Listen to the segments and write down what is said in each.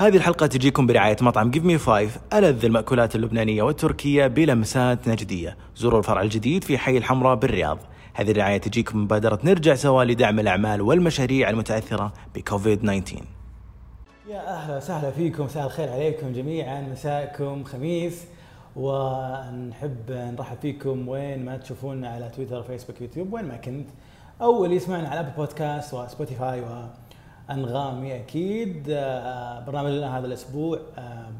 هذه الحلقة تجيكم برعاية مطعم Give Me Five ألذ المأكولات اللبنانية والتركية بلمسات نجدية. زوروا الفرع الجديد في حي الحمراء بالرياض. هذه الرعاية تجيكم مبادرة نرجع سوا لدعم الأعمال والمشاريع المتأثرة بكوفيد 19 يا أهلا وسهلا فيكم مساء الخير عليكم جميعا. مساءكم خميس. ونحب نرحب فيكم وين ما تشوفونا على تويتر فيسبوك يوتيوب وين ما كنت. أو اللي يسمعنا على أبل بودكاست وسبوتيفاي وانغامي أكيد آه، برنامجنا هذا الأسبوع آه،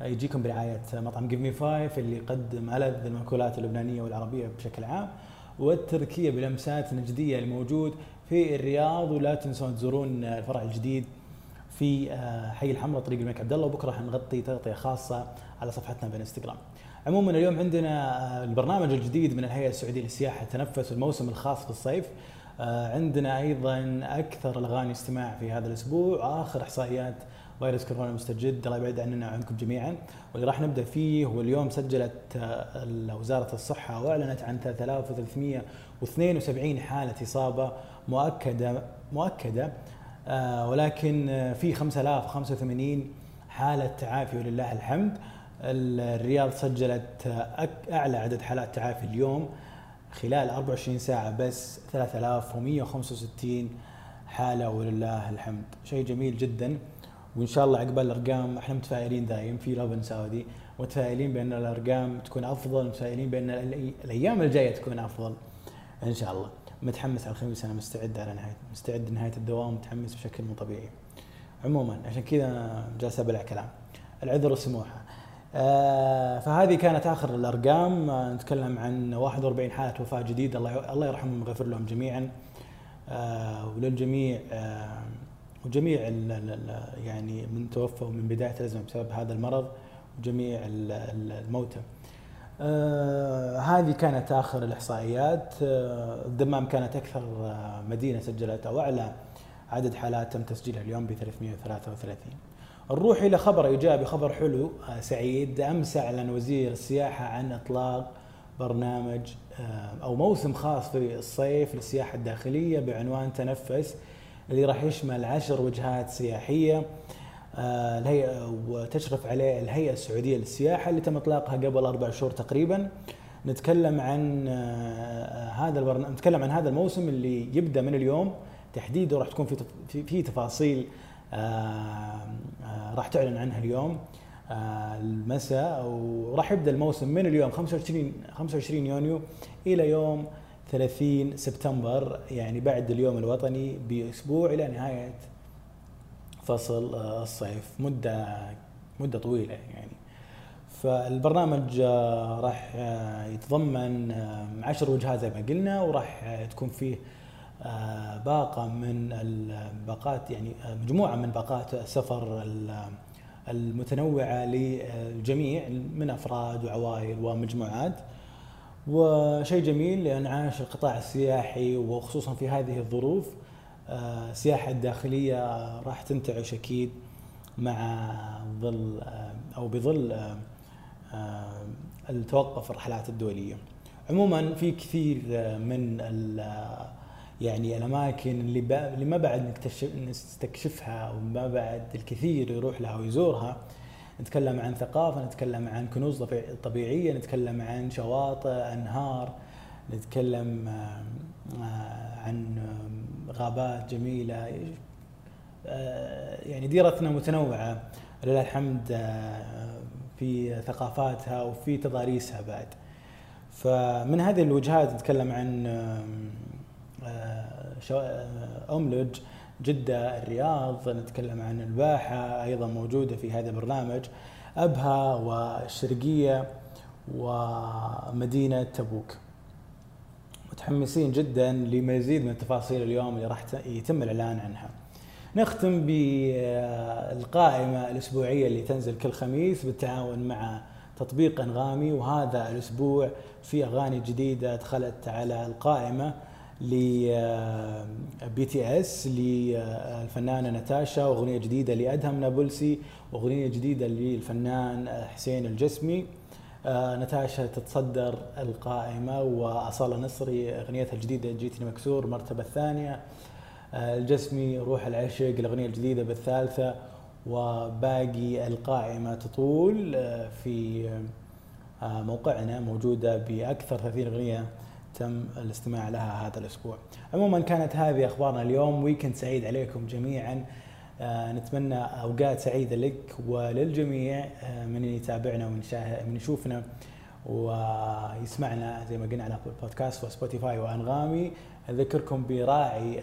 يجيكم برعاية مطعم Give Me Five اللي يقدم ألذ المأكولات اللبنانية والعربية بشكل عام والتركية بلمسات نجدية الموجود في الرياض ولا تنسون تزورون الفرع الجديد في آه، حي الحمراء طريق الملك عبد الله وبكرة حنغطي تغطية خاصة على صفحتنا بالانستغرام. عموما اليوم عندنا البرنامج الجديد من الهيئة السعودية للسياحه تنفس الموسم الخاص بالصيف. آه، عندنا أيضا أكثر الأغاني استماع في هذا الأسبوع آخر إحصائيات فيروس كورونا المستجد الله يبعد عننا وعنكم جميعا. واللي راح نبدأ فيه هو اليوم سجلت آه، وزارة الصحة واعلنت عن 3372 حالة إصابة مؤكدة مؤكدة آه، ولكن آه، في 5085 حالة تعافي ولله الحمد. الرياض سجلت آه، أعلى عدد حالات تعافي اليوم. خلال 24 ساعة بس 3165 حالة ولله الحمد. شيء جميل جدا. وإن شاء الله عقبال الأرقام إحنا متفائلين دايم في لبن سعودي. متفائلين بأن الأرقام تكون أفضل متفائلين بأن الأي- الأيام الجاية تكون أفضل. إن شاء الله. متحمس على الخميس أنا مستعد على نهايه مستعد لنهاية الدوام متحمس بشكل مو طبيعي. عموما عشان كذا جالس أبلع كلام. العذر والسموحه فهذه كانت آخر الأرقام. آه نتكلم عن 41 حالة وفاة جديدة. الله الله يرحمهم ويغفر لهم جميعا. آه وللجميع آه وجميع يعني من توفوا من بداية الأزمة بسبب هذا المرض وجميع ال- ال- الموتى. آه هذه كانت آخر الإحصائيات. آه الدمام كانت أكثر آه مدينة سجلت أو أعلى عدد حالات تم تسجيلها اليوم ب 333 نروح إلى خبر إيجابي خبر حلو. آه سعيد امس أعلن وزير السياحة عن إطلاق برنامج آه أو موسم خاص في الصيف للسياحة الداخلية بعنوان تنفس اللي راح يشمل عشر وجهات سياحية. آه، الهيئه وتشرف عليه الهيئة السعودية للسياحة اللي تم إطلاقها قبل أربع شهور تقريبا. نتكلم عن هذا البرنامج نتكلم عن هذا الموسم اللي يبدأ من اليوم تحديده راح تكون في في, تفاصيل راح تعلن عنها اليوم. آه، المساء وراح يبدأ الموسم من اليوم 25 25 يونيو إلى يوم 30 سبتمبر يعني بعد اليوم الوطني بأسبوع إلى نهاية فصل آه، الصيف. مدة مدة طويلة يعني. فالبرنامج آه، راح آه، يتضمن آه، عشر وجهات زي ما قلنا وراح آه، تكون فيه آه، باقة من الباقات يعني آه، مجموعة من باقات السفر ال- المتنوعة للجميع من أفراد وعوائل ومجموعات وشيء جميل لأنعاش القطاع السياحي وخصوصا في هذه الظروف آه، السياحة الداخلية راح تنتعش أكيد مع ظل آه، أو بظل آه، آه، التوقف الرحلات الدولية. عموما في كثير آه، من آه، يعني الأماكن اللي با- اللي ما بعد نكتشف نستكشفها وما بعد الكثير يروح لها ويزورها. نتكلم عن ثقافة، نتكلم عن كنوز طبيع- طبيعية، نتكلم عن شواطئ، أنهار، نتكلم آه، عن غابات جميلة. آه، يعني ديرتنا متنوعة. لله الحمد آه، في ثقافاتها وفي تضاريسها بعد. فمن هذه الوجهات نتكلم عن أملج جدة الرياض نتكلم عن الباحة أيضا موجودة في هذا البرنامج أبها والشرقية ومدينة تبوك. متحمسين جدا لمزيد من التفاصيل اليوم اللي راح يتم الإعلان عنها. نختم بالقائمة الأسبوعية اللي تنزل كل خميس بالتعاون مع تطبيق أنغامي وهذا الأسبوع في أغاني جديدة دخلت على القائمة. ل BTS للفنانه ناتاشا واغنيه جديدة لأدهم نابلسي واغنيه جديدة للفنان حسين الجسمي. آه، ناتاشا تتصدر القائمة واصاله نصري أغنيتها الجديدة جيتني مكسور المرتبه الثانية. آه، الجسمي روح العشق الاغنيه الجديده بالثالثة وباقي القائمة تطول آه، في آه، موقعنا موجودة بأكثر 30 أغنية. تم الاستماع لها هذا الأسبوع. عموما كانت هذه أخبارنا اليوم. weekend سعيد عليكم جميعا. آه، نتمنى أوقات سعيدة لك وللجميع من يتابعنا ومن يشوفنا ويسمعنا زي ما قلنا على بودكاست وسبوتيفاي وأنغامي. أذكركم براعي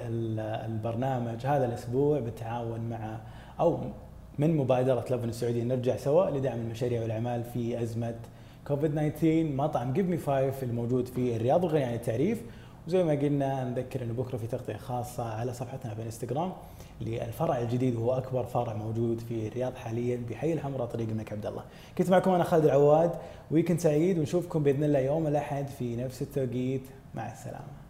البرنامج هذا الأسبوع بالتعاون مع أو من مبادرة لبن السعودية. نرجع سوا لدعم المشاريع والأعمال في أزمة كوفيد 19 مطعم Give Me Five الموجود في الرياض وغني عن التعريف وزي ما قلنا نذكر إنه بكرة في تغطية خاصة على صفحتنا في الإنستغرام للفرع الجديد وهو أكبر فرع موجود في الرياض حاليا بحي الحمراء طريق الملك عبد الله. كنت معكم أنا خالد العواد weekend سعيد ونشوفكم بإذن الله يوم الأحد في نفس التوقيت مع السلامة.